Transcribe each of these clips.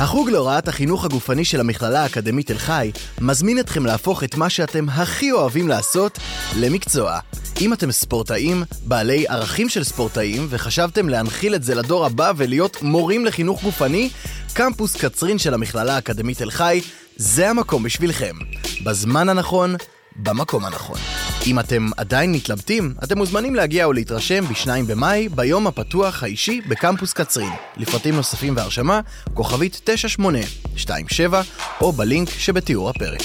החוג להוראת החינוך הגופני של המכללה האקדמית תל חי מזמין אתכם להפוך את מה שאתם הכי אוהבים לעשות למקצוע. אם אתם ספורטאים, בעלי ערכים של ספורטאים, וחשבתם להנחיל את זה לדור הבא ולהיות מורים לחינוך גופני, קמפוס קצרין של המכללה האקדמית תל חי זה המקום בשבילכם. בזמן הנכון, במקום הנכון. אם אתם עדיין מתלבטים, אתם מוזמנים להגיע או להתרשם ב-2 במאי, ביום הפתוח האישי בקמפוס קצרין. לפרטים נוספים והרשמה, כוכבית 9827, או בלינק שבתיאור הפרק.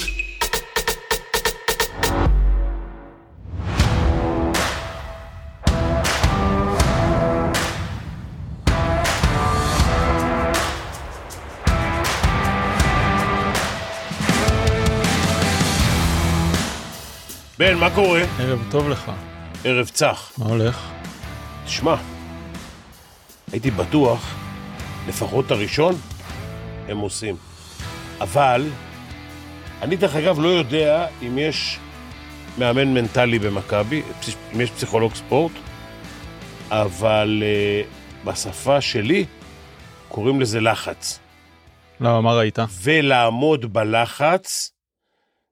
בן, מה קורה? ערב טוב לך. ערב צח. מה הולך? תשמע, הייתי בטוח, לפחות הראשון, הם עושים. אבל, אני דרך אגב לא יודע אם יש מאמן מנטלי במכבי, אם יש פסיכולוג ספורט, אבל uh, בשפה שלי קוראים לזה לחץ. למה, מה ראית? ולעמוד בלחץ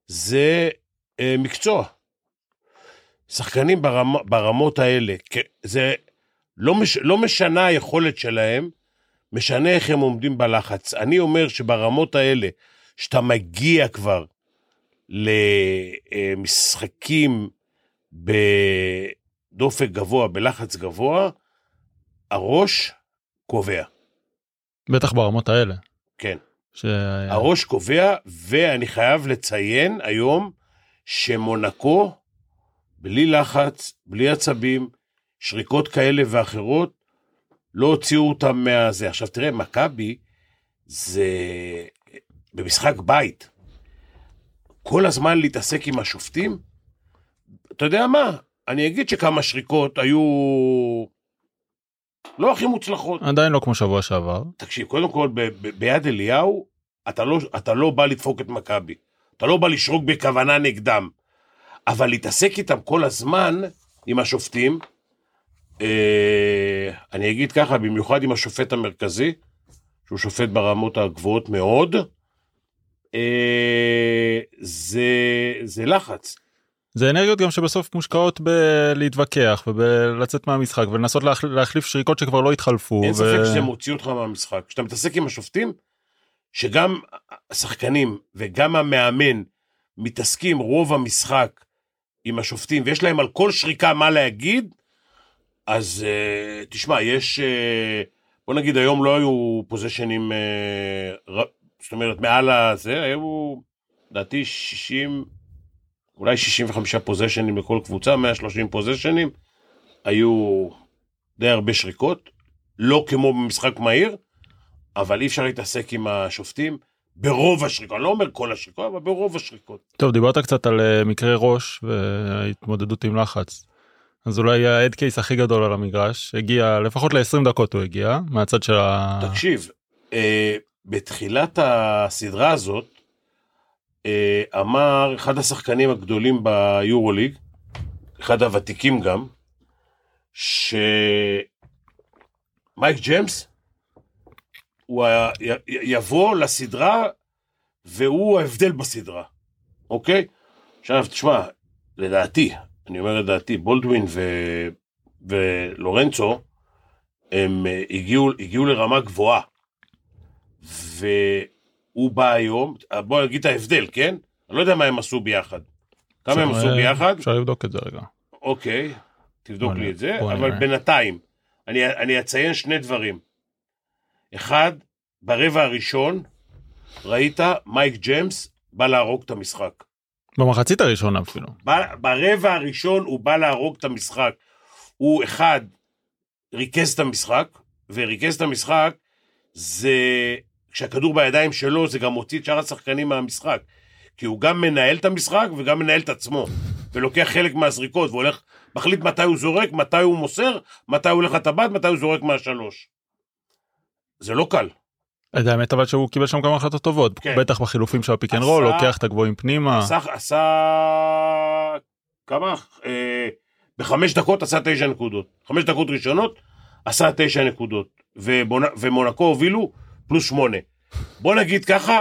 זה מקצוע. שחקנים ברמ, ברמות האלה, זה לא, מש, לא משנה היכולת שלהם, משנה איך הם עומדים בלחץ. אני אומר שברמות האלה, שאתה מגיע כבר למשחקים בדופק גבוה, בלחץ גבוה, הראש קובע. בטח ברמות האלה. כן. ש... הראש קובע, ואני חייב לציין היום שמונקו, בלי לחץ, בלי עצבים, שריקות כאלה ואחרות, לא הוציאו אותם מהזה. עכשיו תראה, מכבי זה במשחק בית. כל הזמן להתעסק עם השופטים? אתה יודע מה? אני אגיד שכמה שריקות היו לא הכי מוצלחות. עדיין לא כמו שבוע שעבר. תקשיב, קודם כל, ב- ב- ביד אליהו, אתה לא, אתה לא בא לדפוק את מכבי. אתה לא בא לשרוק בכוונה נגדם. אבל להתעסק איתם כל הזמן, עם השופטים, אה, אני אגיד ככה, במיוחד עם השופט המרכזי, שהוא שופט ברמות הגבוהות מאוד, אה, זה, זה לחץ. זה אנרגיות גם שבסוף מושקעות בלהתווכח ובלצאת מהמשחק ולנסות להח... להחליף שריקות שכבר לא התחלפו. אין ו... ספק שזה מוציא אותך מהמשחק. כשאתה מתעסק עם השופטים, שגם השחקנים וגם המאמן מתעסקים רוב המשחק עם השופטים, ויש להם על כל שריקה מה להגיד, אז uh, תשמע, יש, uh, בוא נגיד היום לא היו פוזיישנים, uh, זאת אומרת מעל הזה, היו לדעתי 60, אולי 65 פוזיישנים לכל קבוצה, 130 פוזיישנים, היו די הרבה שריקות, לא כמו במשחק מהיר, אבל אי אפשר להתעסק עם השופטים. ברוב השריקות, אני לא אומר כל השריקות, אבל ברוב השריקות. טוב, דיברת קצת על uh, מקרה ראש וההתמודדות עם לחץ. אז אולי ההד קייס הכי גדול על המגרש, הגיע, לפחות ל-20 דקות הוא הגיע, מהצד של ה... תקשיב, אה, בתחילת הסדרה הזאת, אה, אמר אחד השחקנים הגדולים ביורוליג, אחד הוותיקים גם, שמייק ג'יימס, הוא יבוא לסדרה והוא ההבדל בסדרה, אוקיי? עכשיו, תשמע, לדעתי, אני אומר לדעתי, בולדווין ו... ולורנצו, הם אה, הגיעו, הגיעו לרמה גבוהה. והוא בא היום, בוא נגיד את ההבדל, כן? אני לא יודע מה הם עשו ביחד. כמה הם עשו ביחד? אפשר לבדוק את זה רגע. אוקיי, תבדוק לי את זה, אבל בינתיים, אני, אני אציין שני דברים. אחד, ברבע הראשון, ראית מייק ג'יימס בא להרוג את המשחק. במחצית הראשונה אפילו. ברבע הראשון הוא בא להרוג את המשחק. הוא אחד, ריכז את המשחק, וריכז את המשחק זה, כשהכדור בידיים שלו זה גם מוציא את שאר השחקנים מהמשחק. כי הוא גם מנהל את המשחק וגם מנהל את עצמו. ולוקח חלק מהזריקות, והולך, מחליט מתי הוא זורק, מתי הוא מוסר, מתי הוא הולך לטבעת, מתי הוא זורק מהשלוש. זה לא קל. האמת אבל שהוא קיבל שם כמה החלטות טובות, כן. בטח בחילופים של ה pick and roll, לוקח את הגבוהים פנימה. עשה, עשה כמה? אה, בחמש דקות עשה תשע נקודות. חמש דקות ראשונות עשה תשע נקודות. ובונ... ומונקו הובילו פלוס שמונה. בוא נגיד ככה,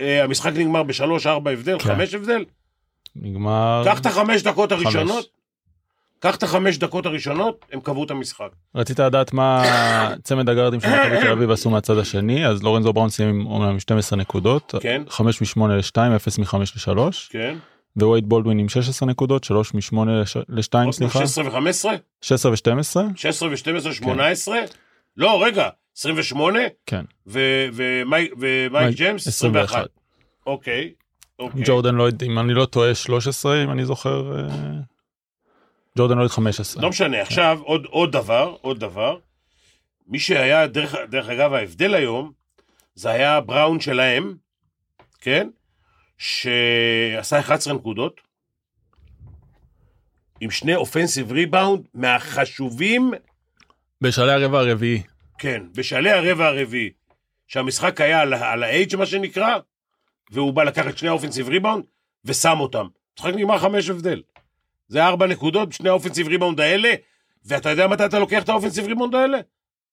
אה, המשחק נגמר בשלוש, ארבע הבדל, כן. חמש הבדל. נגמר... קח את החמש דקות חמש. קח את החמש דקות הראשונות, הם קבעו את המשחק. רצית לדעת מה צמד הגארדים של מכבי תל אביב עשו מהצד השני, אז לורנזו בראון סיים אומנם עם 12 נקודות, כן. 5 מ-8 ל-2, 0 מ-5 ל-3, כן. ווייד בולדווין עם 16 נקודות, 3 מ-8 ל-2, סליחה, 16 ו-15? 16 ו-12, 16 ו-12, 18? לא, רגע, 28? כן, ומייק ומייק מייק, ג'יימס? 21. 21. אוקיי. אוקיי. ג'ורדן לויד, אם אני לא טועה, 13, אם אני זוכר, אה, ג'ורדן לויד 15. לא משנה, עכשיו עוד, עוד דבר, עוד דבר. מי שהיה, דרך, דרך אגב, ההבדל היום, זה היה בראון שלהם, כן? שעשה 11 נקודות, עם שני offensive rebound מהחשובים, בשלהי הרבע הרביעי, כן, בשלהי הרבע הרביעי, שהמשחק היה על, על ה-edge, מה שנקרא, והוא בא לקחת שני ה offensive rebound ושם אותם. המשחק נגמר חמש הבדל. זה ארבע נקודות, שני ה offensive rebound האלה, ואתה יודע מתי אתה לוקח את ה offensive rebound האלה?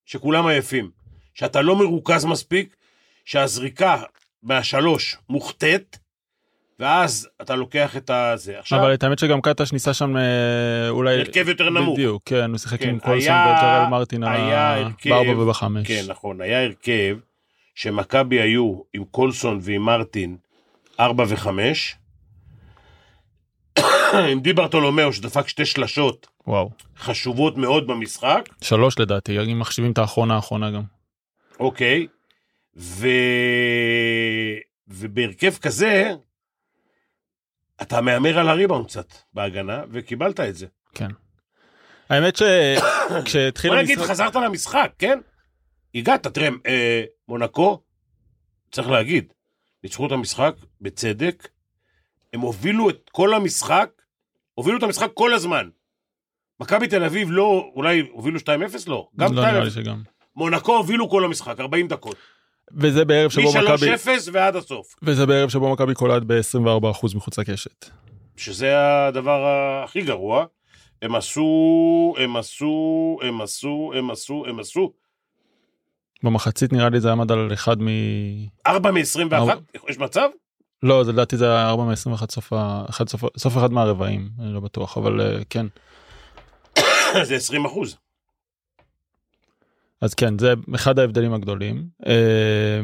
שכולם עייפים. שאתה לא מרוכז מספיק, שהזריקה מהשלוש מוחטאת, ואז אתה לוקח את הזה. עכשיו, אבל את האמת שגם קטש ניסה שם אה, אולי... הרכב יותר נמוך. בדיוק, כן, הוא שיחק כן, עם קולסון וג'רל מרטין בארבע ובחמש. כן, נכון, היה הרכב שמכבי היו עם קולסון ועם מרטין ארבע וחמש, עם די ברטולומיאו שדפק שתי שלשות וואו. חשובות מאוד במשחק, שלוש לדעתי, אם מחשיבים את האחרונה האחרונה גם. אוקיי, ו... ובהרכב כזה, אתה מהמר על הריבאונד קצת בהגנה, וקיבלת את זה. כן. האמת שכשהתחיל בוא נגיד, המשחק... חזרת למשחק, כן? הגעת, תראה, אה, מונקו, צריך להגיד, ניצחו את המשחק בצדק, הם הובילו את כל המשחק, הובילו את המשחק כל הזמן. מכבי תל אביב לא, אולי הובילו 2-0? לא. גם לא נראה לי 2-0. שגם. מונקו הובילו כל המשחק, 40 דקות. וזה בערב שבו מכבי... מ-3-0 ועד הסוף. וזה בערב שבו מכבי קולט ב-24% מחוץ לקשת. שזה הדבר הכי גרוע. הם עשו, הם עשו, הם עשו, הם עשו, הם עשו. במחצית נראה לי זה עמד על אחד מ... 4 מ-21, ארבע. יש מצב? לא, זה לדעתי זה היה 4 מ-21 סוף. אחד, סוף... סוף אחד מהרבעים, אני לא בטוח, אבל אה, כן. זה 20 אחוז. אז כן, זה אחד ההבדלים הגדולים. אה,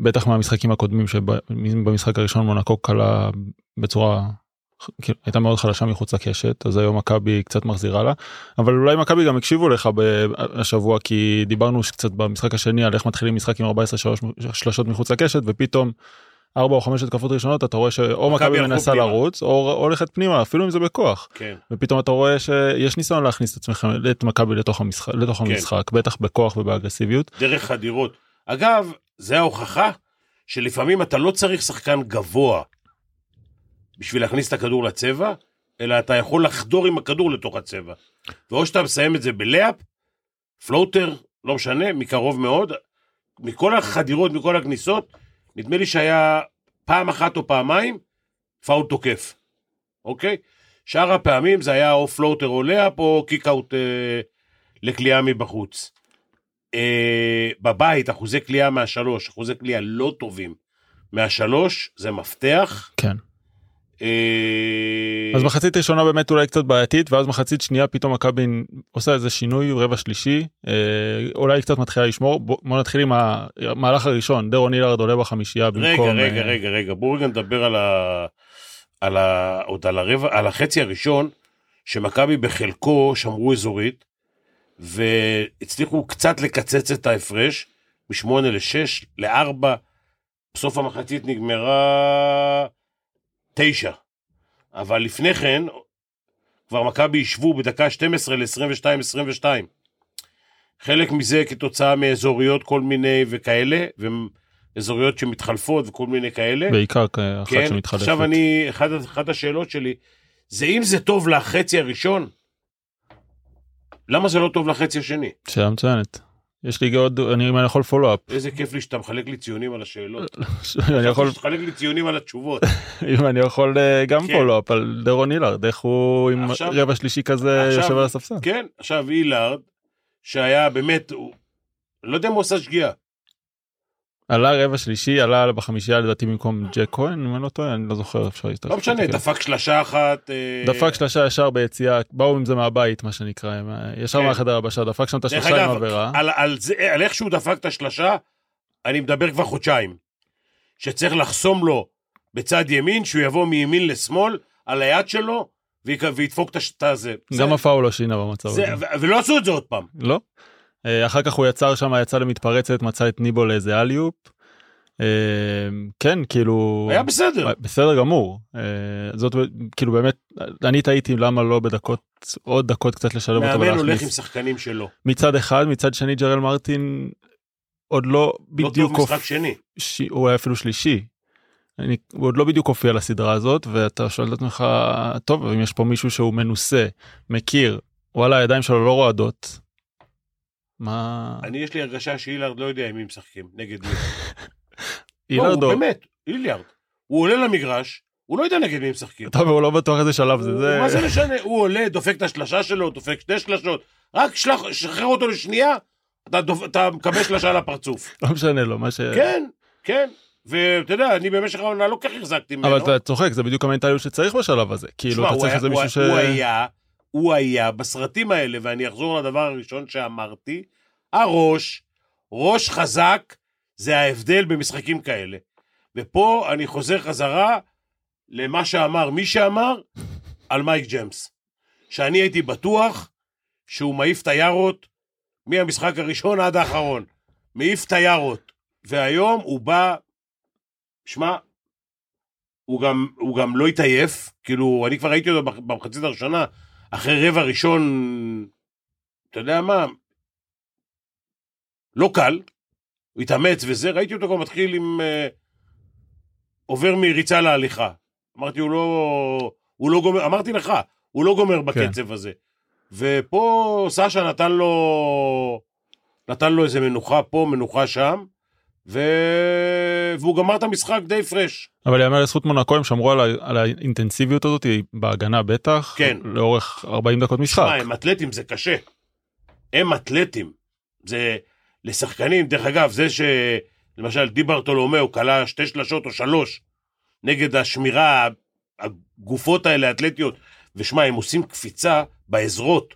בטח מהמשחקים הקודמים שבמשחק הראשון מונקו קלה בצורה כאילו, הייתה מאוד חלשה מחוץ לקשת אז היום מכבי קצת מחזירה לה אבל אולי מכבי גם הקשיבו לך השבוע כי דיברנו קצת במשחק השני על איך מתחילים משחק עם 14 שלוש- שלשות מחוץ לקשת ופתאום. ארבע או חמש התקפות ראשונות אתה רואה שאו מכבי מנסה פנימה. לרוץ או הולכת פנימה אפילו אם זה בכוח כן. ופתאום אתה רואה שיש ניסיון להכניס את עצמכם את מכבי לתוך המשחק לתוך כן. המשחק בטח בכוח ובאגרסיביות דרך חדירות. אגב, זה ההוכחה שלפעמים אתה לא צריך שחקן גבוה בשביל להכניס את הכדור לצבע, אלא אתה יכול לחדור עם הכדור לתוך הצבע. ואו שאתה מסיים את זה ב layup, floater, לא משנה, מקרוב מאוד, מכל החדירות, מכל הכניסות, נדמה לי שהיה פעם אחת או פעמיים פאול תוקף, אוקיי? שאר הפעמים זה היה או floater או layup או kick-out אה, לקליעה מבחוץ. אה, בבית אחוזי קליעה מהשלוש, אחוזי קליעה לא טובים מהשלוש, זה מפתח. כן אז מחצית ראשונה באמת אולי קצת בעייתית ואז מחצית שנייה פתאום מכבי עושה איזה שינוי רבע שלישי אה, אולי קצת מתחילה לשמור. בוא, נתחיל עם המהלך הראשון דרון אילארד עולה בחמישייה רגע, במקום רגע, אה, רגע, רגע, בואו רגע נדבר על ה... על ה... עוד על הרבע, על החצי הראשון, שמכבי בחלקו שמרו אזורית, והצליחו קצת לקצץ את ההפרש, מ-8 ל-6 ל-4, בסוף המחצית נגמרה 9. אבל לפני כן, כבר מכבי ישבו בדקה 12 ל-22-22. חלק מזה כתוצאה מאזוריות כל מיני וכאלה, ואזוריות שמתחלפות וכל מיני כאלה. בעיקר אחת כן, שמתחלפת. עכשיו אני, אחת, אחת השאלות שלי, זה אם זה טוב לחצי הראשון, למה זה לא טוב לחצי השני? שאלה מצוינת. יש לי עוד אני יכול פולו-אפ איזה כיף לי שאתה מחלק לי ציונים על השאלות. אני יכול תחלק לי ציונים על התשובות. אם אני יכול אה, גם כן. פולו-אפ על דרון אילארד איך הוא עם עכשיו- רבע שלישי כזה עכשיו- יושב על הספסל. כן, עכשיו אילארד, שהיה באמת, הוא, לא יודע אם הוא עשה שגיאה. עלה רבע שלישי עלה בחמישייה לדעתי במקום ג'ק כהן אם אני לא טועה אני לא זוכר אפשר לא משנה, דפק שלשה אחת. אה, דפק שלושה ישר ביציאה באו עם זה מהבית מה שנקרא אה, ישר כן. מהחדר הבשה דפק שם את השלושה עם עבירה. על, איך שהוא דפק את השלשה, אני מדבר כבר חודשיים. שצריך לחסום לו בצד ימין, שהוא יבוא מימין לשמאל, על היד שלו, וידפוק את הזה. גם הפאול לא שינה במצב זה, הזה. ולא עשו את זה עוד פעם. לא. אה, אחר כך הוא יצר שם יצא למתפרצת מצא את ניבו לאיזה אליופ. אה, כן כאילו היה בסדר. בסדר גמור אה, זאת כאילו באמת אני טעיתי למה לא בדקות עוד דקות קצת לשלב אותו מאמן הולך עם ולהכניס שחקנים שלו. מצד אחד מצד שני ג'רל מרטין עוד לא לא בדיוק טוב משחק שני. ש... הוא היה אפילו שלישי. אני, הוא עוד לא בדיוק הופיע לסדרה הזאת ואתה שואל את עצמך טוב אם יש פה מישהו שהוא מנוסה מכיר וואלה הידיים שלו לא רועדות. מה אני, יש לי הרגשה שאילארד לא יודע עם מי משחקים, נגד מי. לא, אילרד הוא או- באמת, אילארד. הוא עולה למגרש, הוא לא יודע נגד מי משחקים. אומר הוא לא בטוח איזה שלב זה זה מה זה משנה? הוא עולה, דופק את השלשה שלו, דופק שתי שלשות, רק שלח, שחרר אותו לשנייה, אתה, דופ... אתה מקבל שלשה לפרצוף. לא משנה לו מה ש... כן, כן. ואתה יודע, אני במשך העונה לא כך החזקתי ממנו. אבל אתה צוחק זה בדיוק המנטליות שצריך בשלב הזה כאילו אתה צריך איזה מישהו ש... הוא היה, הוא היה בסרטים האלה, ואני אחזור לדבר הראשון שאמרתי, הראש, ראש חזק, זה ההבדל במשחקים כאלה. ופה אני חוזר חזרה למה שאמר מי שאמר על מייק ג'מס. שאני הייתי בטוח שהוא מעיף את היארות מהמשחק הראשון עד האחרון. מעיף את היארות. והיום הוא בא, שמע, הוא גם, הוא גם לא התעייף, כאילו, אני כבר ראיתי אותו במחצית הראשונה, אחרי רבע ראשון, אתה יודע מה, לא קל, הוא התאמץ וזה, ראיתי אותו כבר מתחיל עם... אה, עובר מריצה להליכה. אמרתי, הוא לא... הוא לא גומר, אמרתי לך, הוא לא גומר בקצב הזה. ופה סשה נתן לו... נתן לו איזה מנוחה פה, מנוחה שם, ו... והוא גמר את המשחק די פרש. אבל יאמר לזכות מונקו הם שמרו על, ה... על האינטנסיביות הזאת בהגנה בטח כן. לאורך 40 דקות משחק. שמע, הם אתלטים, זה קשה. הם אתלטים. זה לשחקנים, דרך אגב, זה שלמשל דיברטולומיאו כלה שתי שלשות או שלוש נגד השמירה, הגופות האלה, האתלטיות, ושמע, הם עושים קפיצה בעזרות.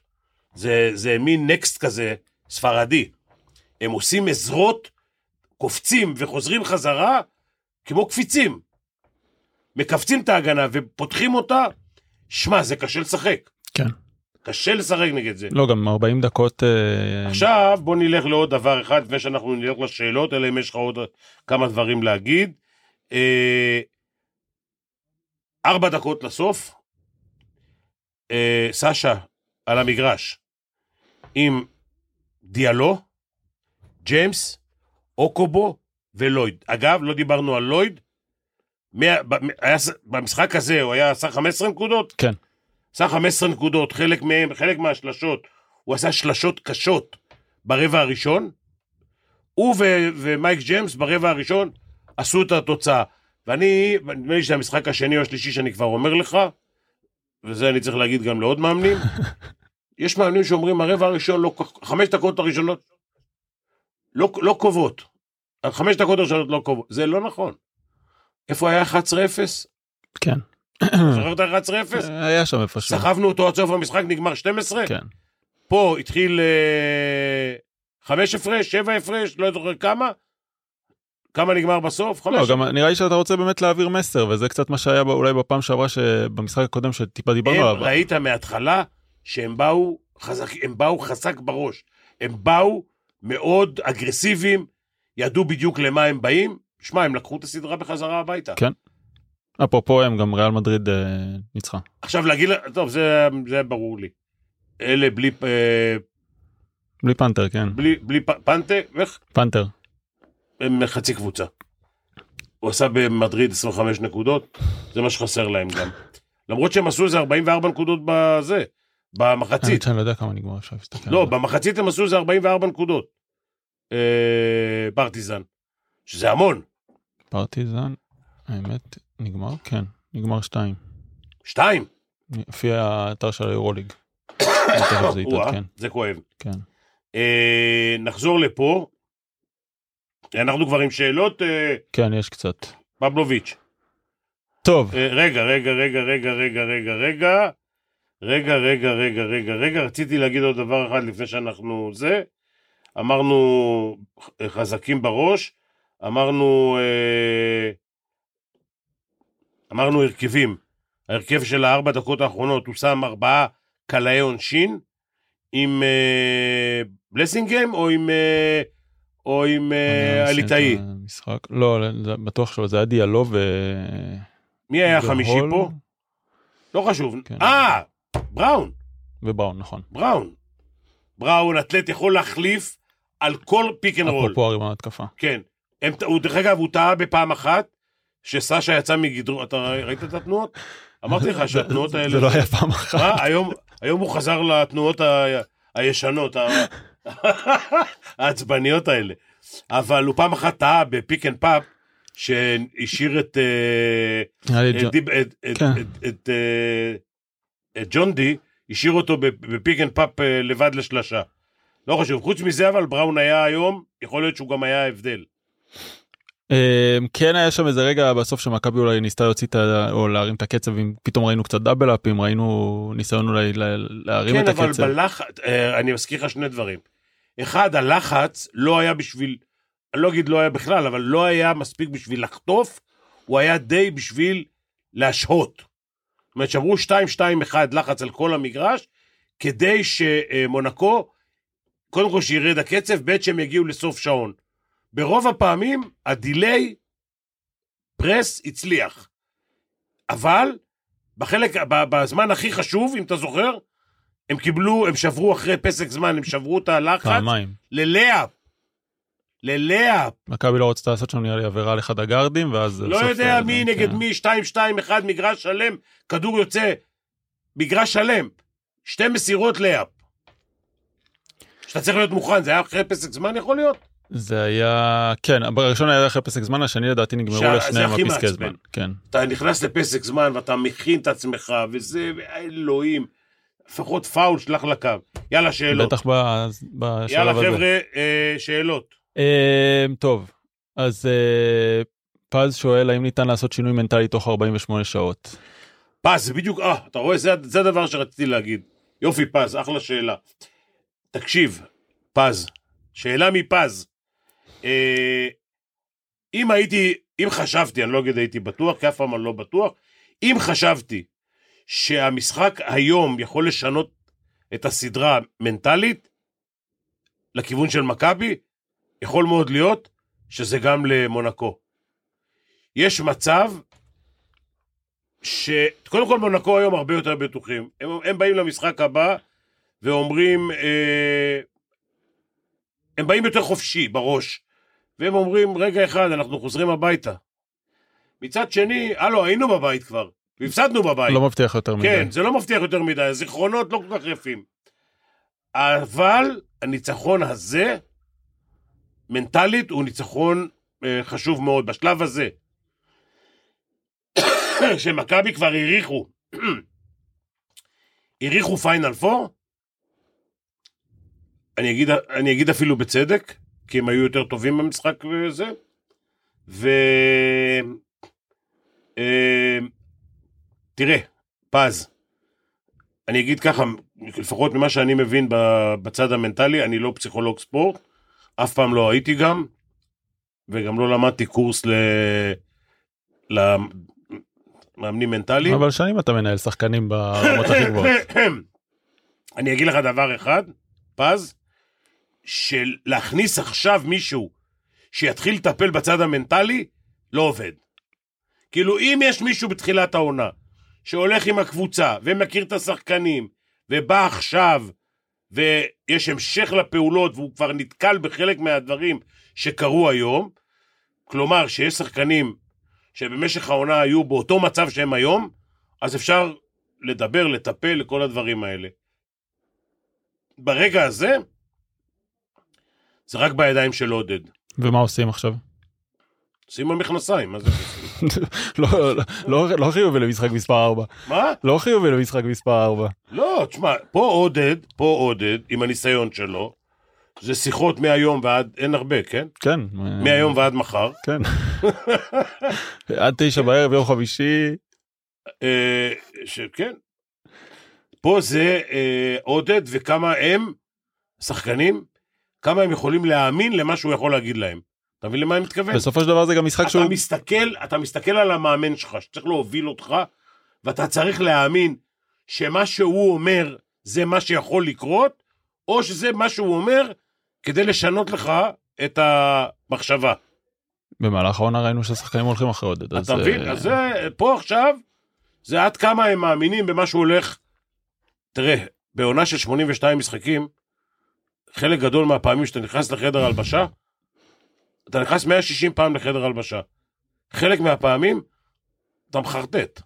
זה, זה מין נקסט כזה, ספרדי. הם עושים עזרות, קופצים וחוזרים חזרה כמו קפיצים. מכווצים את ההגנה ופותחים אותה, שמע, זה קשה לשחק. כן. קשה לשחק נגד זה. לא גם 40 דקות אה, עכשיו בוא נלך לעוד דבר אחד לפני שאנחנו נלך לשאלות, אלא אם יש לך עוד כמה דברים להגיד. אה, ארבע דקות לסוף, אה, סשה על המגרש עם דיאלו, ג'יימס, אוקובו ולויד. אגב, לא דיברנו על לויד, ב- היה, במשחק הזה הוא היה עשה 15 נקודות? כן. עשה 15 נקודות, חלק מהם, חלק מהשלשות, הוא עשה שלשות קשות ברבע הראשון. הוא ו- ומייק ג'יימס ברבע הראשון עשו את התוצאה. ואני, נדמה לי שזה המשחק השני או השלישי שאני כבר אומר לך, וזה אני צריך להגיד גם לעוד מאמנים, יש מאמנים שאומרים הרבע הראשון, לא, חמש דקות הראשונות לא, לא קובעות. החמש דקות הראשונות לא קובעות. זה לא נכון. איפה היה 11-0? כן. זוכר את ה-11-0? היה שם איפשהו. סחבנו אותו עד סוף המשחק, נגמר 12? כן. פה התחיל אה, חמש הפרש, שבע הפרש, לא זוכר כמה. כמה נגמר בסוף? לא, חמש. גם נראה לי שאתה רוצה באמת להעביר מסר וזה קצת מה שהיה אולי בפעם שעברה שבמשחק הקודם שטיפה דיברנו עליו. ראית מההתחלה שהם באו חזק, הם באו חזק בראש. הם באו מאוד אגרסיביים, ידעו בדיוק למה הם באים. שמע, הם לקחו את הסדרה בחזרה הביתה. כן. אפרופו הם גם ריאל מדריד אה, ניצחה. עכשיו להגיד, לה- טוב, זה, זה ברור לי. אלה בלי, אה, בלי פנתר כן. בלי, בלי פ- פנטה, ואיך? פנתר. הם חצי קבוצה. הוא עשה במדריד 25 נקודות, זה מה שחסר להם גם. למרות שהם עשו איזה 44 נקודות בזה, במחצית. שאני לא יודע כמה נגמר אפשר להסתכל. לא. במחצית הם עשו איזה 44 נקודות. אה, פרטיזן. שזה המון. פרטיזן. האמת נגמר כן נגמר שתיים. שתיים. לפי האתר של היורוליג. זה כואב. כן. אה, נחזור לפה. אנחנו כבר עם שאלות, אה, כן, יש קצת. פבלוביץ'. טוב, רגע, רגע, רגע, רגע, רגע, רגע, רגע. רגע, רגע, רגע, רגע, רגע, רציתי להגיד עוד דבר אחד לפני שאנחנו זה. אמרנו חזקים בראש, אמרנו, אה, אמרנו הרכבים. ההרכב של הארבע דקות האחרונות, הוא שם ארבעה קלעי עונשין עם אה, בלוסומגיים או עם, אה, או עם אה, הליטאי. המשחק. לא, בטוח שלא, זה היה דיאלו ו... מי היה החמישי והול פה? לא חשוב. כן. אה, בראון. ובראון, נכון. בראון. בראון, אתלט יכול להחליף על כל pick and roll. אפרופו הריבאונד התקפה. כן. הם, הוא, דרך אגב, הוא טעה בפעם אחת, שסשה יצא מגדרו, אתה ראית את התנועות? אמרתי לך שהתנועות האלה... זה לא היה פעם אחת. מה? היום, היום הוא חזר לתנועות ה... הישנות, ה... העצבניות האלה. אבל הוא פעם אחת טעה ב pick and pop, שהשאיר את... אה, אה, את ג'ון די, השאיר אותו בפ- ב pick and pop אה, לבד לשלושה. לא חשוב, חוץ מזה אבל בראון היה היום, יכול להיות שהוא גם היה ההבדל. אמ, כן היה שם איזה רגע בסוף שמכבי אולי ניסתה להוציא את ה... או להרים את הקצב אם פתאום ראינו קצת דאבל אפים ראינו ניסיון אולי להרים כן, את אבל הקצב. בלחץ, אה, אני מזכיר לך שני דברים. אחד, הלחץ לא היה בשביל, אני לא אגיד לא היה בכלל, אבל לא היה מספיק בשביל לחטוף, הוא היה די בשביל להשהות. זאת אומרת, שאמרו 2-2-1 לחץ על כל המגרש, כדי שמונקו, קודם כל שירד הקצב, ב' שהם יגיעו לסוף שעון. ברוב הפעמים, הדיליי פרס הצליח. אבל, בחלק, בזמן הכי חשוב, אם אתה זוכר, הם קיבלו, הם שברו אחרי פסק זמן, הם שברו את הלחץ פעמיים. ללאה. ללאה. מכבי לא רצתה לעשות שם נראה לי עבירה על אחד הגארדים ואז לא יודע מי נגד כן. מי, 2-2-1, מגרש שלם, כדור יוצא, מגרש שלם, שתי מסירות לאפ. שאתה צריך להיות מוכן, זה היה אחרי פסק זמן יכול להיות? זה היה כן בראשון היה אחרי פסק זמן השני לדעתי נגמרו לשניהם הפסקי. זמן. כן. אתה נכנס לפסק זמן ואתה מכין את עצמך, וזה, אלוהים, לפחות פאול שלח לקו. יאללה, שאלות. בטח ב- בשלב יאללה, הזה. חבר'ה, אה, שאלות. אמ, טוב אז אה, פז שואל האם ניתן לעשות שינוי מנטלי תוך 48 שעות. פז, בדיוק, אה, אתה רואה, זה, זה הדבר שרציתי להגיד. יופי, פז, אחלה שאלה. תקשיב, פז, שאלה מפז. אה, אם הייתי, אם חשבתי, אני לא אגיד הייתי בטוח, כי אף פעם אני לא בטוח, אם חשבתי שהמשחק היום יכול לשנות את הסדרה מנטלית לכיוון של מכבי, יכול מאוד להיות שזה גם למונקו. יש מצב שקודם כל מונקו היום הרבה יותר בטוחים. הם, הם באים למשחק הבא ואומרים, אה, הם באים יותר חופשי בראש, והם אומרים, רגע אחד, אנחנו חוזרים הביתה. מצד שני, הלו, היינו בבית כבר, והפסדנו בבית. לא מבטיח יותר מדי. כן, זה לא מבטיח יותר מדי, הזיכרונות לא כל כך יפים. אבל הניצחון הזה, מנטלית, הוא ניצחון אה, חשוב מאוד. בשלב הזה, שמכבי כבר העריכו, העריכו פיינל פור, אני אגיד, אני אגיד אפילו בצדק, כי הם היו יותר טובים במשחק וזה, ו... אה, פז, אני אגיד ככה, לפחות ממה שאני מבין בצד המנטלי, אני לא פסיכולוג ספורט, אף פעם לא הייתי גם, וגם לא למדתי קורס ל... למאמנים מנטליים. אבל שנים אתה מנהל שחקנים ברמות הכי גבוהות. אני אגיד לך דבר אחד, פז, של להכניס עכשיו מישהו שיתחיל לטפל בצד המנטלי, לא עובד. כאילו, אם יש מישהו בתחילת העונה שהולך עם הקבוצה ומכיר את השחקנים, ובא עכשיו, ויש המשך לפעולות, והוא כבר נתקל בחלק מהדברים שקרו היום, כלומר, שיש שחקנים שבמשך העונה היו באותו מצב שהם היום, אז אפשר לדבר, לטפל, לכל הדברים האלה. ברגע הזה, זה רק בידיים של עודד. ומה עושים עכשיו? שים המכנסיים, מה זה? לא, לא, לא, לא חיובי למשחק מספר 4. מה? לא חיובי למשחק מספר 4. לא, תשמע, פה עודד, פה עודד, עם הניסיון שלו, זה שיחות מהיום ועד, אין הרבה, כן? כן. מהיום ועד מחר. כן. עד תשע בערב יום חמישי. אה, שכן. פה זה אה, עודד וכמה הם, שחקנים, כמה הם יכולים להאמין למה שהוא יכול להגיד להם. אתה מבין למה אני מתכוון? בסופו של דבר זה גם משחק שהוא... אתה מסתכל, אתה מסתכל על המאמן שלך, שצריך להוביל אותך, ואתה צריך להאמין שמה שהוא אומר זה מה שיכול לקרות, או שזה מה שהוא אומר כדי לשנות לך את המחשבה. במהלך העונה ראינו שהשחקנים הולכים אחרי עודד. אתה מבין? אז זה, פה עכשיו, זה עד כמה הם מאמינים במה שהוא הולך. תראה, בעונה של 82 משחקים, חלק גדול מהפעמים שאתה נכנס לחדר הלבשה, אתה נכנס 160 פעם לחדר הלבשה. חלק מהפעמים, אתה מחרטט.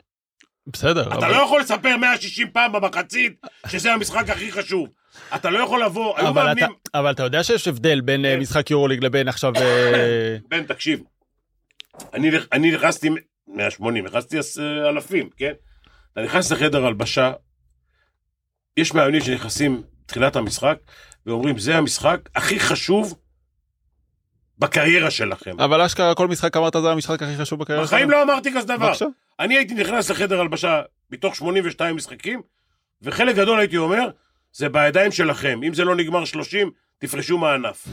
בסדר. אתה אבל... לא יכול לספר 160 פעם במחצית שזה המשחק הכי חשוב. אתה לא יכול לבוא, היו אבל, מאמנים... אתה, אבל אתה יודע שיש הבדל בין כן. משחק יורוליג לבין עכשיו... אה, בן, תקשיב. אני, אני נכנסתי 180, נכנסתי אה, אלפים, כן? אתה נכנס לחדר הלבשה, יש מאמנים שנכנסים תחילת המשחק, ואומרים, זה המשחק הכי חשוב בקריירה שלכם. אבל אשכרה כל משחק אמרת זה המשחק הכי חשוב בקריירה בחיים לא אמרתי כזה דבר. בבקשה. אני הייתי נכנס לחדר הלבשה מתוך 82 משחקים, וחלק גדול הייתי אומר, זה בידיים שלכם. אם זה לא נגמר 30, תפרשו מהענף.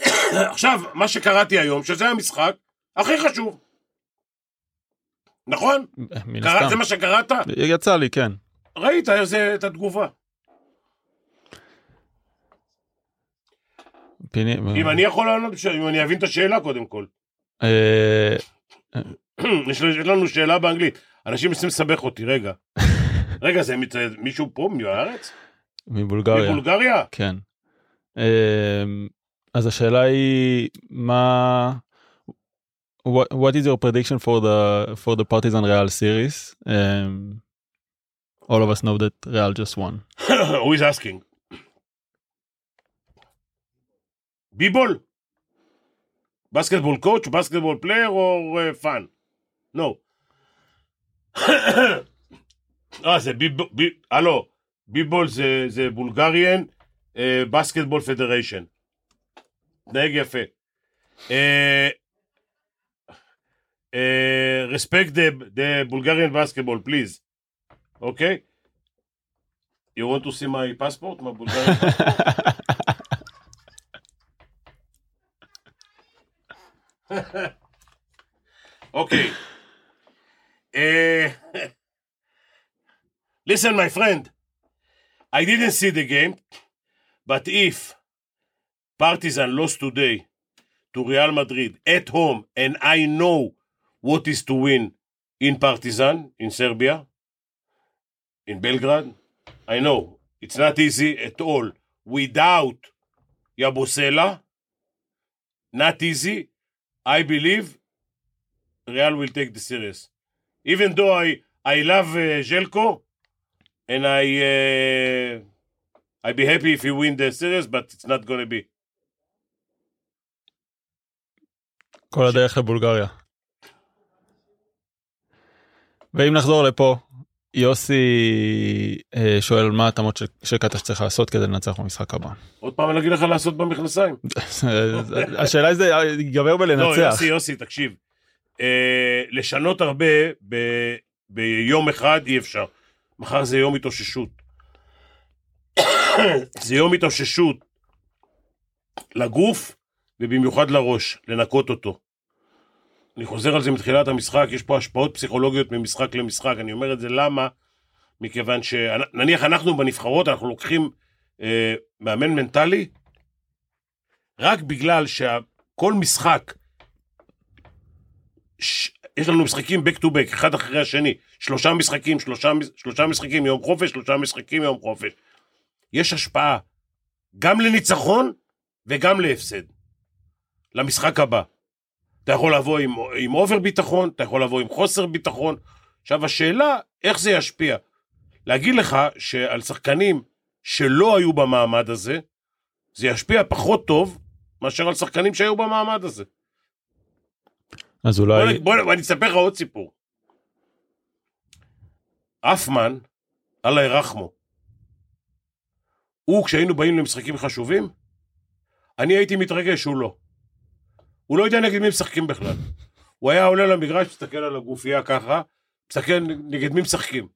עכשיו, מה שקראתי היום, שזה המשחק הכי חשוב. נכון? מן קרא, הסתם. זה מה שקראת? יצא לי, כן. ראית זה, את התגובה. פיני... אם אני יכול לענות, אם אני אבין את השאלה קודם כל. אה, יש לנו שאלה באנגלית. אנשים מנסים לסבך אותי, רגע. רגע, זה מישהו פה מהארץ? מבולגריה. מבולגריה? כן. אמ, אז השאלה היא מה what, what is your prediction for the for the Partizan Real series? Um, all of us know that Real just won. Who is asking? ביבול? basketball coach, basketball player or uh, fan? No. אה, זה ביבול, בי- הלו, ביבול זה, זה בולגריאן, בסקטבול פדריישן. תנהג יפה. אה, respect the, the Bulgarian basketball, please. Okay? You want to see my passport? My Bulgarian passport? Okay. Uh, listen, my friend. I didn't see the game, but if Partizan lost today to Real Madrid at home, and I know what is to win in Partizan, in Serbia, in Belgrade, I know it's not easy at all. Without Yabusela, not easy. I believe Real will take the series. Even though I, I love uh, Jelko, and I uh, I be happy if he win the series, but it's not gonna be. כל הדרך לבולגריה. ואם נחזור לפה, יוסי אה, שואל מה ההתאמות של- שקטש צריך לעשות כדי לנצח במשחק הבא. עוד פעם אני אגיד לך לעשות במכנסיים. השאלה היא זה ייגמר לא, בלנצח. יוסי, יוסי, תקשיב. אה, לשנות הרבה ביום אחד אי אפשר. מחר זה יום התאוששות. זה יום התאוששות לגוף ובמיוחד לראש, לנקות אותו. אני חוזר על זה מתחילת המשחק, יש פה השפעות פסיכולוגיות ממשחק למשחק. אני אומר את זה למה? מכיוון שנניח אנחנו בנבחרות, אנחנו לוקחים אה, מאמן מנטלי, רק בגלל שכל משחק, ש... יש לנו משחקים back to back, אחד אחרי השני, שלושה משחקים, שלושה, שלושה משחקים יום חופש, שלושה משחקים יום חופש. יש השפעה גם לניצחון וגם להפסד, למשחק הבא. אתה יכול לבוא עם, עם אובר ביטחון, אתה יכול לבוא עם חוסר ביטחון. עכשיו השאלה, איך זה ישפיע? להגיד לך שעל שחקנים שלא היו במעמד הזה, זה ישפיע פחות טוב מאשר על שחקנים שהיו במעמד הזה. אז בוא, אולי נ- בוא, בוא אני אספר לך עוד סיפור. אפמן, אללה ירחמו, הוא, כשהיינו באים למשחקים חשובים, אני הייתי מתרגש, הוא לא. הוא לא יודע נגד מי משחקים בכלל. הוא היה עולה למגרש, מסתכל על הגופייה ככה, מסתכל נגד מי משחקים.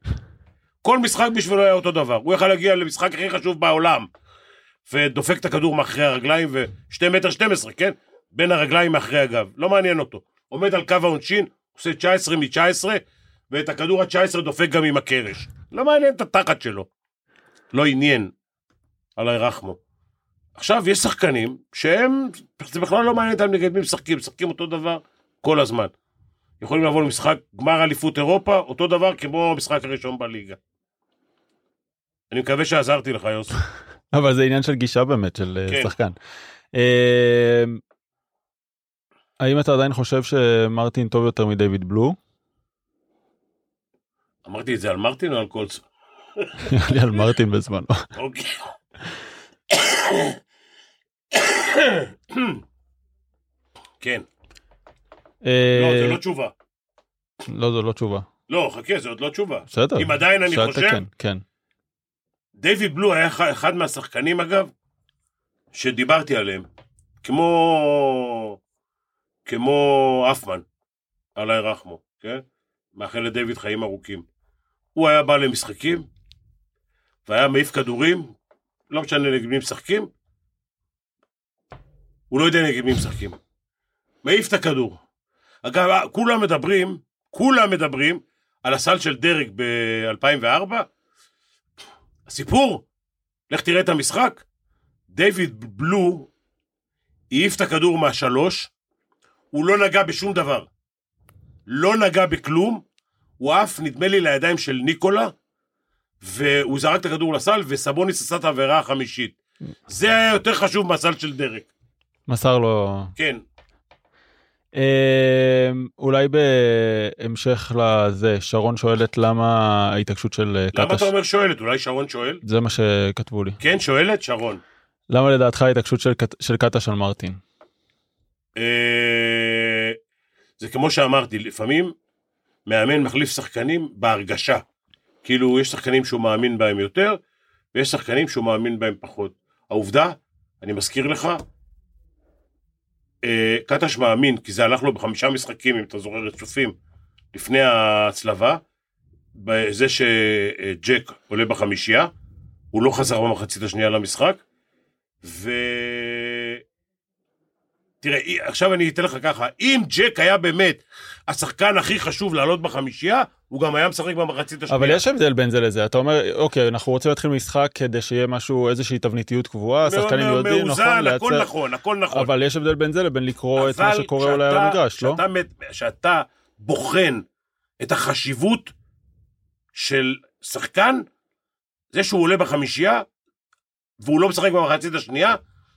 כל משחק בשבילו היה אותו דבר. הוא יכל להגיע למשחק הכי חשוב בעולם, ודופק את הכדור מאחורי הרגליים, ושתי מטר 12, כן? בין הרגליים מאחורי הגב. לא מעניין אותו. עומד על קו העונשין, עושה 19 מ-19, ואת הכדור ה-19 דופק גם עם הקרש. לא מעניין את התחת שלו. לא עניין. עלי רחמו. עכשיו, יש שחקנים שהם, זה בכלל לא מעניין אותם נגד מי משחקים, משחקים אותו דבר כל הזמן. יכולים לבוא למשחק גמר אליפות אירופה, אותו דבר כמו המשחק הראשון בליגה. אני מקווה שעזרתי לך, יוסי. אבל זה עניין של גישה באמת, של אה, כן. שחקן. אה, האם אתה עדיין חושב שמרטין טוב יותר מדייוויד בלו? אמרתי את זה על מרטין או על? נראה לי על מרטין בזמנו. אוקיי. כן, אה, לא, זה לא תשובה. לא, זו לא תשובה. לא, חכה, זה עוד לא תשובה. בסדר. אם עדיין אני חושב, כן, כן. דיוויד בלו היה אחד- מהשחקנים, אגב, שדיברתי עליהם. כמו... כמו אפמן, עלי רחמו, כן? מאחל לדיוויד חיים ארוכים. הוא היה בא למשחקים, והיה מעיף כדורים, לא משנה נגד מי משחקים, הוא לא יודע נגד מי משחקים. מעיף את הכדור. אגב, כולם מדברים, כולם מדברים על הסל של דרק ב-2004, הסיפור, לך תראה את המשחק, דיוויד בלו העיף את הכדור מהשלוש, הוא לא נגע בשום דבר. לא נגע בכלום, הוא עף, נדמה לי, לידיים של ניקולה, והוא זרק את הכדור לסל, וסבוניס עשה את העבירה החמישית. זה היה יותר חשוב מהסל של דרק. מסר לו... כן, אה, אולי בהמשך לזה, שרון שואלת למה ההתעקשות של אה, למה קטש... אתה אומר שואלת? אולי שרון שואל? זה מה שכתבו לי. כן, שואלת? שרון. למה לדעתך ההתעקשות של קט- של קטש על מרטין? אה, זה כמו שאמרתי, לפעמים מאמן מחליף שחקנים בהרגשה. כאילו, יש שחקנים שהוא מאמין בהם יותר, ויש שחקנים שהוא מאמין בהם פחות. העובדה, אני מזכיר לך, אה, קטש מאמין, כי זה הלך לו בחמישה משחקים, אם אתה זוכר רצופים, לפני ההצלבה, בזה שג'ק עולה בחמישייה, הוא לא חזר במחצית השנייה למשחק, ו... תראה, עכשיו אני אתן לך ככה, אם ג'ק היה באמת השחקן הכי חשוב לעלות בחמישייה, הוא גם היה משחק במחצית השנייה. אבל יש הבדל בין זה לזה, אתה אומר, אוקיי, אנחנו רוצים להתחיל משחק כדי שיהיה משהו, איזושהי תבניתיות קבועה, השחקנים יודעים, נכון, מאוזן, הכל לייצר- נכון, הכל נכון. אבל יש הבדל בין זה לבין לקרוא את מה שקורה אולי על המגרש, לא? כשאתה בוחן את החשיבות של שחקן, זה שהוא עולה בחמישייה, והוא לא משחק במחצית השנייה,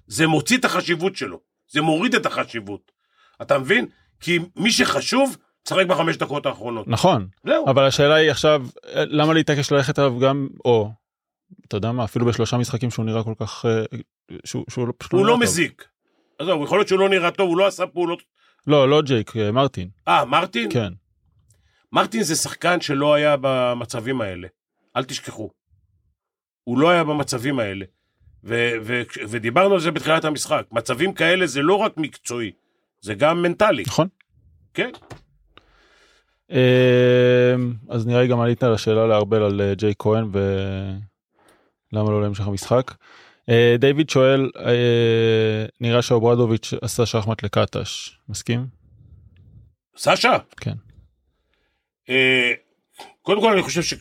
זה מוציא את החשיבות שלו. זה מוריד את החשיבות. אתה מבין? כי מי שחשוב, משחק בחמש דקות האחרונות. נכון, זהו. אבל השאלה היא עכשיו, אה, למה להתעקש ללכת עליו גם, או, אתה יודע מה, אפילו בשלושה משחקים שהוא נראה כל כך, אה, שהוא שהוא לא- הוא לא טוב. מזיק. עזוב, יכול להיות שהוא לא נראה טוב, הוא לא עשה פעולות... לא, לא ג'ייק, אה, מרטין, אה, מרטין? כן. מרטין זה שחקן שלא היה במצבים האלה. אל תשכחו. הוא לא היה במצבים האלה. ו- ו- ודיברנו על זה בתחילת המשחק. מצבים כאלה זה לא רק מקצועי, זה גם מנטלי. נכון. כן. אה, אז נראה לי גם עלית על השאלה לארבל על אה, ג'יי כהן ולמה לא להמשך המשחק. אה, דיוויד שואל, אה, נראה שאוברדוביץ' עשה שחמט לקטש, מסכים? סשה? כן. קודם כל אני חושב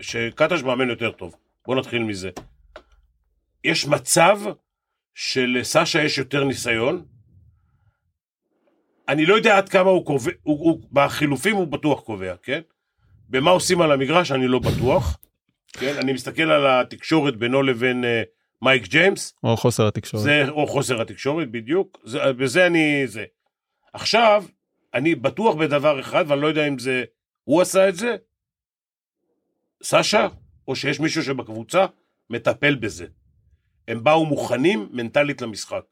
שקטש מאמן יותר טוב. בוא נתחיל מזה. יש מצב שלסשה יש יותר ניסיון. אני לא יודע עד כמה הוא קובע, הוא, הוא, בחילופים הוא בטוח קובע, כן? במה עושים על המגרש אני לא בטוח. כן? אני מסתכל על התקשורת בינו לבין אה, מייק ג'יימס, או חוסר התקשורת. זה או חוסר התקשורת בדיוק, זה, בזה אני זה. עכשיו, אני בטוח בדבר אחד, ואני לא יודע אם זה הוא עשה את זה, סשה, או שיש מישהו שבקבוצה מטפל בזה. הם באו מוכנים מנטלית למשחק.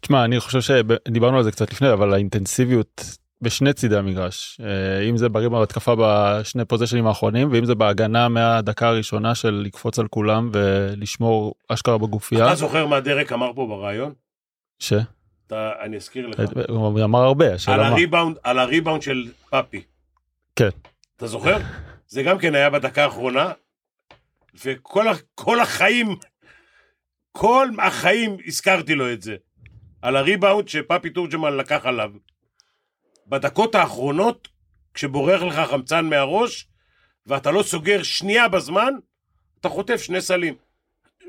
תשמע, אני חושב שדיברנו על זה קצת לפני, אבל האינטנסיביות בשני צידי המגרש אה, אם זה בריבה בהתקפה בשני פוזיישנים האחרונים ואם זה בהגנה מהדקה הראשונה של לקפוץ על כולם ולשמור אשכרה בגופייה. אתה זוכר מה דרק אמר פה ברעיון? ש? אתה, אני אזכיר לך. הוא אמר הרבה, השאלה מה. הריבאונד, על הריבאונד של פאפי. כן. אתה זוכר? זה גם כן היה בדקה האחרונה, וכל כל החיים, כל החיים הזכרתי לו את זה. על הריבאונד שפאפי תורג'מן לקח עליו. בדקות האחרונות, כשבורח לך חמצן מהראש, ואתה לא סוגר שנייה בזמן, אתה חוטף שני סלים.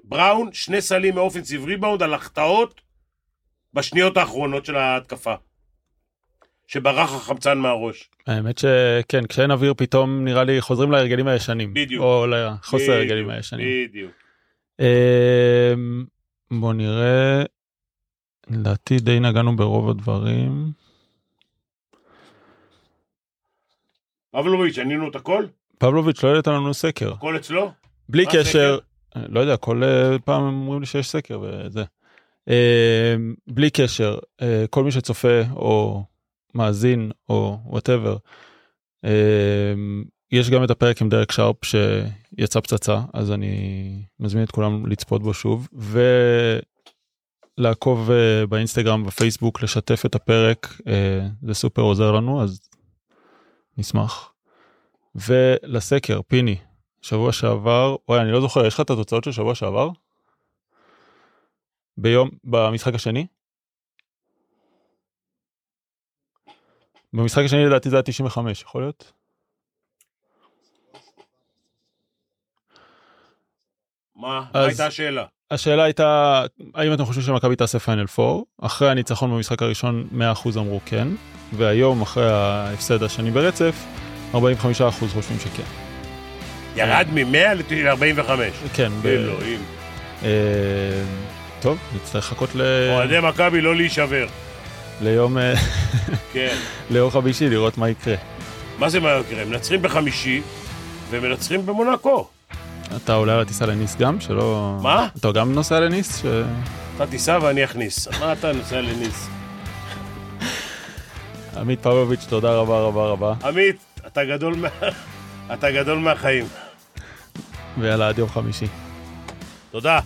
בראון, שני סלים מאופנסיב ריבאונד על החטאות בשניות האחרונות של ההתקפה. שברח החמצן מהראש. האמת שכן כשאין אוויר פתאום נראה לי חוזרים להרגלים הישנים. בדיוק. או לחוסר הרגלים בדיוק, הישנים. בדיוק. אמ, בוא נראה. לדעתי די נגענו ברוב הדברים. פבלוביץ', ענינו את הכל? פבלוביץ' לא העלית לנו סקר. הכל אצלו? בלי קשר, לא יודע, כל אה, פעם אומרים לי שיש סקר וזה. אה, בלי קשר, אה, כל מי שצופה או מאזין או whatever, יש גם את הפרק עם דרק שרפ שיצא פצצה, אז אני מזמין את כולם לצפות בו שוב, ולעקוב אה, באינסטגרם, בפייסבוק, לשתף את הפרק, אה, זה סופר עוזר לנו, אז נשמח. ולסקר, פיני, שבוע שעבר, וואי, אני לא זוכר, יש לך את התוצאות של שבוע שעבר? ביום, במשחק השני? במשחק השני לדעתי זה היה 95, יכול להיות? מה? מה אז- הייתה השאלה? השאלה הייתה, האם אתם חושבים שמכבי תעשה פיינל 4? אחרי הניצחון במשחק הראשון 100% אמרו כן, והיום אחרי ההפסד השני ברצף, 45% חושבים שכן. ירד מ-100 ל-45. כן, אלוהים. אה, טוב, נצטרך לחכות ל... אוהדי מכבי לא להישבר. ליום, אה, כן. ליום חמישי לראות מה יקרה. מה זה מה יקרה? מנצחים בחמישי ומנצחים במונקו. אתה עולה הטיסה לניס גם? שלא... מה? אתה גם נוסע לניס? ש... אתה תיסע ואני אכניס. מה אתה נוסע לניס? עמית פבלוביץ', תודה רבה רבה רבה. עמית, אתה גדול מה... אתה גדול מהחיים. ויאללה, עד יום חמישי. תודה.